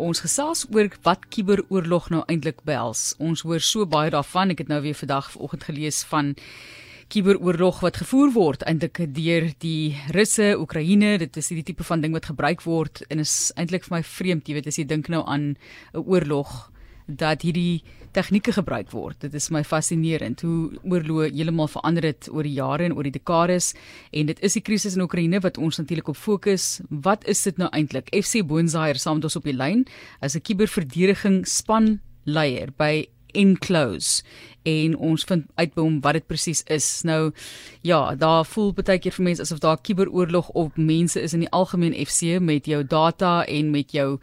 Ons gesels oor wat kuberoorlog nou eintlik behels. Ons hoor so baie daarvan. Ek het nou weer vandag vanoggend gelees van kuberoorlog wat gevoer word eintlik deur die Russe, Oekraïne. Dit is hierdie tipe van ding wat gebruik word en is eintlik vir my vreemd, jy weet, as jy dink nou aan 'n oorlog dat hierdie tegnieke gebruik word. Dit is my fascinerend hoe oorloë heeltemal verander het oor die jare en oor die dekades en dit is die krisis in Oekraïne wat ons natuurlik op fokus. Wat is dit nou eintlik? FC Boonzaier saam met ons op die lyn as 'n kuberverdediging span leier by Enclose en ons vind uit by hom wat dit presies is. Nou ja, daar voel baie keer vir mense asof daar kuberoorlog op mense is in die algemeen FC met jou data en met jou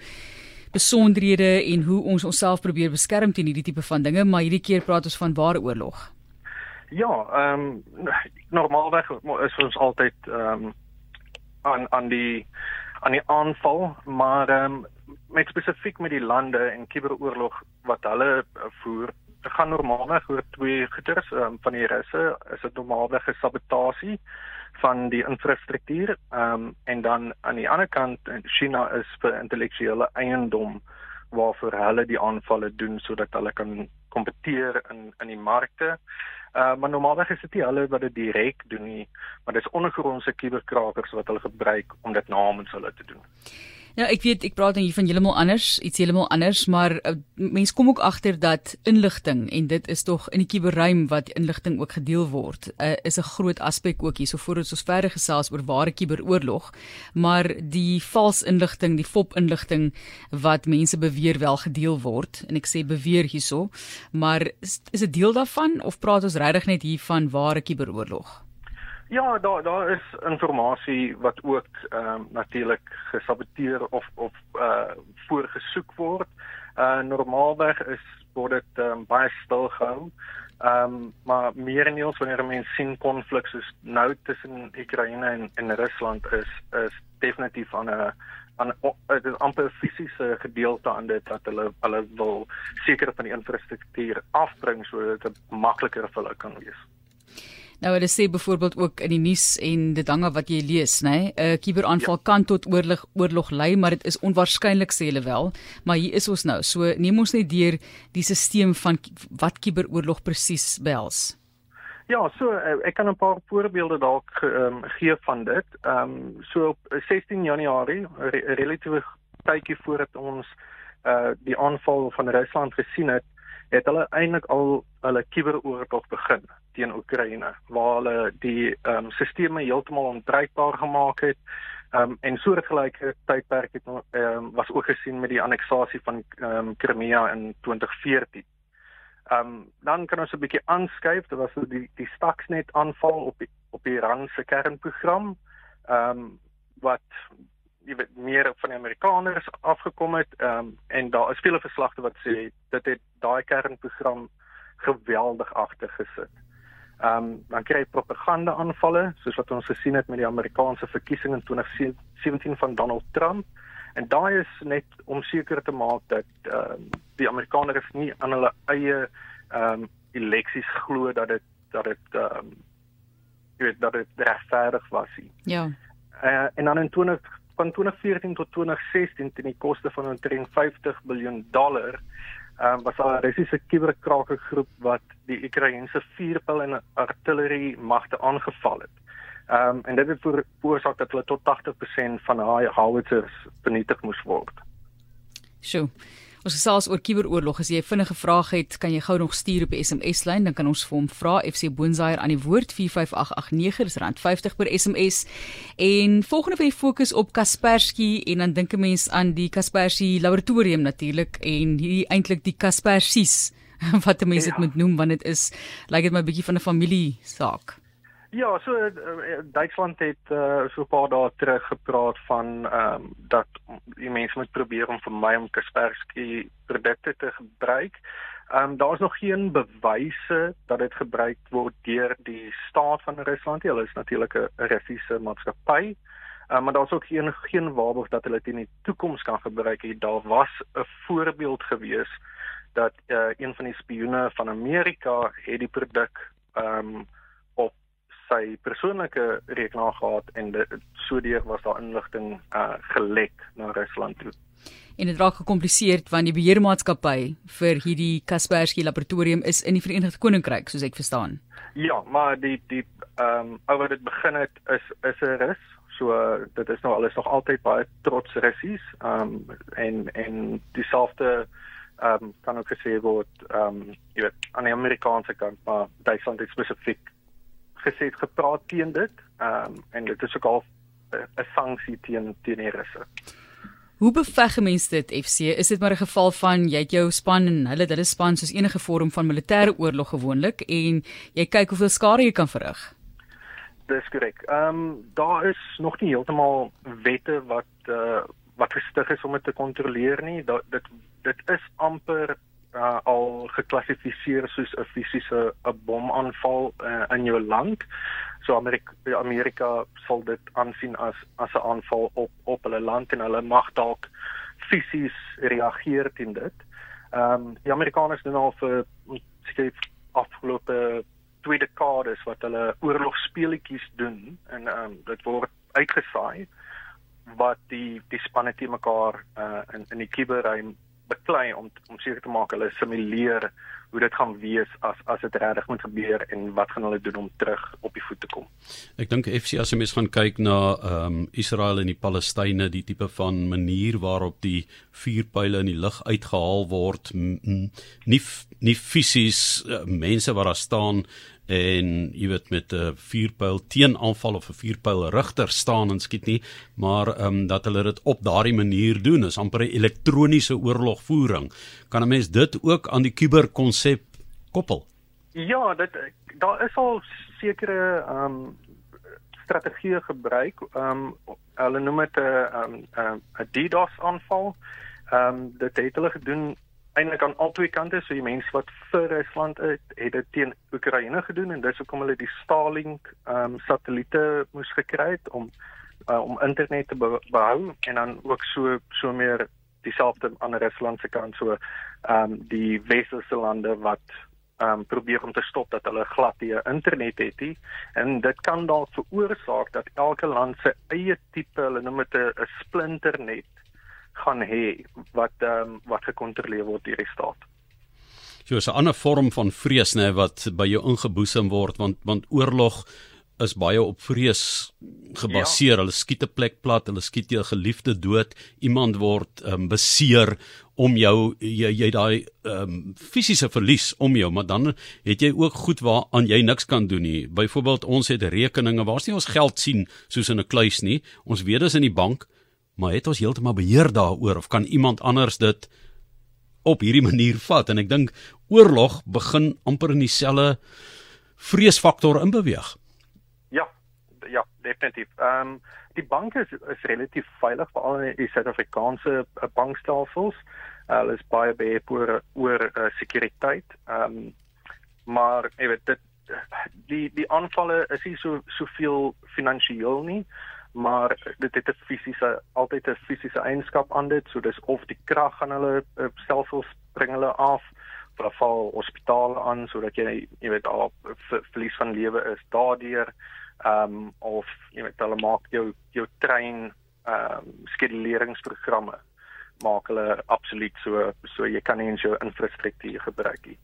besonderhede en hoe ons onsself probeer beskerm teen hierdie tipe van dinge, maar hierdie keer praat ons van ware oorlog. Ja, ehm um, normaalweg is ons altyd ehm um, aan aan die aan die aanval, maar ehm um, met spesifiek met die lande en kuberoorlog wat hulle voer, gaan normaalweg oor twee goeters um, van die Russe, is dit normaalweg 'n sabotasie van die infrastruktuur. Ehm um, en dan aan die ander kant China is vir intellektuele eiendom waarvoor hulle die aanvalle doen sodat hulle kan kompeteer in in die markte. Uh maar normaalweg is dit nie hulle wat dit direk doen nie, maar dis ondergrondse kuberkrakers wat hulle gebruik om dit namens hulle te doen. Ja, ek weet ek praat dan hier van heeltemal anders, iets heeltemal anders, maar uh, mense kom ook agter dat inligting en dit is tog in die kuberruim wat inligting ook gedeel word, uh, is 'n groot aspek ook hierso voordat ons verder gesels oor ware kuberoorlog, maar die vals inligting, die fop inligting wat mense beweer wel gedeel word en ek sê beweer hierso, maar is, 'n deel daarvan of praat ons regtig net hier van ware kuberoorlog? Ja, daar daar is inligting wat ook ehm um, natuurlik gesaboteer of of uh voorgesoek word. Uh normaalweg is word dit um, baie stil gehou. Ehm um, maar meer en meer wanneer mense sien konflikte soos nou tussen Oekraïne en en Rusland is is definitief aan 'n aan is amper fisiese gedeelte aan dit dat hulle hulle wil seker van die infrastruktuur afbring sodat dit makliker vir hulle kan wees. Nou hulle sê byvoorbeeld ook in die nuus en dit hang af wat jy lees, nê? Nee? 'n uh, Kuberaanval ja. kan tot oorlog oorlog lei, maar dit is onwaarskynlik sê hulle wel. Maar hier is ons nou. So neem ons net deur die stelsel van wat kuberoorlog presies behels. Ja, so uh, ek kan 'n paar voorbeelde dalk um, gee van dit. Ehm um, so op 16 Januarie, re relatief tydjie voordat ons uh die aanval van Rusland gesien het, het hulle eintlik al hulle kuberoorlog begin teen Oekraïne waar hulle die ehm um, stelsels heeltemal onbruikbaar gemaak het. Ehm um, en soortgelyke tydperk het ehm um, was ook gesien met die anneksasie van ehm um, Crimea in 2014. Ehm um, dan kan ons 'n bietjie aanskuif, dit was die die Stuxnet aanval op die, op Iran se kernprogram. Ehm um, wat jy weet meer van die Amerikaners afgekom het ehm um, en daar is vele verslagte wat sê dit het daai kernprogram geweldig agter gesit. Ehm um, dan kry jy propaganda aanvalle soos wat ons gesien het met die Amerikaanse verkiesing in 2017 van Donald Trump en daai is net om seker te maak dat ehm um, die Amerikaners nie aan hulle eie ehm um, eleksies glo dat dit dat dit ehm um, jy weet dat dit regverdig was nie. Ja. Uh, en dan in 20 van 2014 tot 2016 teen die koste van omtrent 50 miljard dollar ehm um, was daar 'n Russiese kuberkrakergroep wat die Oekraïense vuurpyl en artillerie magte aangeval het. Ehm um, en dit het veroorsaak dat hulle tot 80% van daai howitzers vernietig moes word. Sjoe. Ons gesels oor kuberoorlog. As jy 'n vinnige vraag het, kan jy gou nog stuur op die SMS lyn, dan kan ons vir hom vra FC Boonzaier aan die woord 45889 dis rand 50 per SMS. En volgende van die fokus op Kaspersky en dan dink 'n mens aan die Kaspersky laboratorium natuurlik en hier eintlik die Kaspersies wat mense dit ja. moet noem want dit is lyk like dit my bietjie van 'n familie saak. Ja, so uh, Duitsland het uh, so 'n paar dae terug gepraat van ehm um, dat die mense moet probeer om vir my om Kaspersky produkte te gebruik. Ehm um, daar is nog geen bewyse dat dit gebruik word deur die staat van Rusland. Hulle is natuurlik 'n Russiese maatskappy. Um, maar daar's ook geen geen waarborg dat hulle dit in die toekoms kan gebruik nie. Daar was 'n voorbeeld gewees dat uh, een van die spioene van Amerika het die produk ehm um, sy persoonlike rekenaar gehad en dit sodoor was daar inligting uh gelek na Rusland toe. En dit raak gekompliseerd want die beheermaatskappy vir hierdie Kaspersky laboratorium is in die Verenigde Koninkryk soos ek verstaan. Ja, maar die die ehm um, oor dit begin het is is 'n rus. So uh, dit is nou alles nog altyd baie trots Russies. Ehm um, en en dieselfde ehm um, kan ook gesê word ehm um, jy weet aan die Amerikaanse kant maar Duitsland het spesifiek gesê gepraat teen dit. Ehm um, en dit is ook al 'n sanksie teen teen die Russe. Hoe beveg mense dit FC? Is dit maar 'n geval van jy het jou span en hulle het hulle span soos enige vorm van militêre oorlog gewoonlik en jy kyk hoeveel skade jy kan verrig? Dis korrek. Ehm um, daar is nog nie heeltemal wette wat uh, wat gestig is om dit te kontroleer nie. Dat dit dit is amper al geklassifiseer soos 'n fisiese 'n bomaanval uh, in jou land. So Amerika Amerika sal dit aansien as as 'n aanval op op hulle land en hulle mag dalk fisies reageer teen dit. Ehm um, die Amerikaners doen al vir skep afgelope twee dekades wat hulle oorlogspeletjies doen en ehm um, dit word uitgesaai wat die die spanne te mekaar uh, in in die kuberruim beklei om om seker te maak hulle simuleer hoe dit gaan wees as as dit regtig moet gebeur en wat gaan hulle doen om terug op die voet te kom. Ek dink FC as jy mens gaan kyk na ehm um, Israel en die Palestynë, die tipe van manier waarop die vuurpyle in die lug uitgehaal word, nie nie fisies uh, mense wat daar staan en jy weet met 'n vuurpyl teenaanval of 'n vuurpyl rigter staan en skiet nie, maar ehm um, dat hulle dit op daardie manier doen is amper 'n elektroniese oorlogvoering. Kan 'n mens dit ook aan die kuberkonsep koppel? Ja, dit daar is al sekere ehm um, strategieë gebruik. Ehm um, hulle noem dit 'n ehm 'n DDoS aanval. Ehm um, dit het hulle gedoen eintlik aan al twee kante so die mense wat vir Rusland het, het dit teen Oekraïne gedoen en dis hoekom hulle die Starlink ehm um, satelliete moes gekry het om uh, om internet te behou en dan ook so so meer dieselfde aan die Ruslandse kant so ehm um, die westerse lande wat ehm um, probeer om te stop dat hulle glad die internet het nie. En dit kan dalk veroorsaak dat elke land se eie tipe hulle noem dit 'n splinternet gaan hê wat ehm um, wat gekontroleer word deur die staat. So 'n ander vorm van vrees nê wat by jou ingeboesem word want want oorlog is baie op vrees gebaseer. Ja. Hulle skiet 'n plek plat, hulle skiet jou geliefde dood, iemand word ehm um, beseer om jou jy jy daai ehm um, fisiese verlies om jou, maar dan het jy ook goed waaraan jy niks kan doen nie. Byvoorbeeld ons het rekeninge waar's nie ons geld sien soos in 'n kluis nie. Ons weet dit is in die bank maar het ons heeltemal beheer daaroor of kan iemand anders dit op hierdie manier vat en ek dink oorlog begin amper in dieselfde vreesfaktor inbeweeg. Ja, ja, definitief. Ehm um, die banke is, is relatief veilig veral in die Suid-Afrikaanse uh, bankstelsels. Uh, hulle is baie beheer oor uh, sekuriteit. Ehm um, maar jy weet dit die die aanvalle is nie so soveel finansiëel nie maar dit het 'n fisiese altyd 'n fisiese eienskap aan dit. So dis of die krag aan hulle uh, stelsels bring hulle af of val hospitale aan sodat jy jy weet al verlies van lewe is daardeur. Ehm um, of jy weet hulle maak jou jou trein ehm um, skeduleringsprogramme maak hulle absoluut so so jy kan nie eens jou infrastruktuur gebruik nie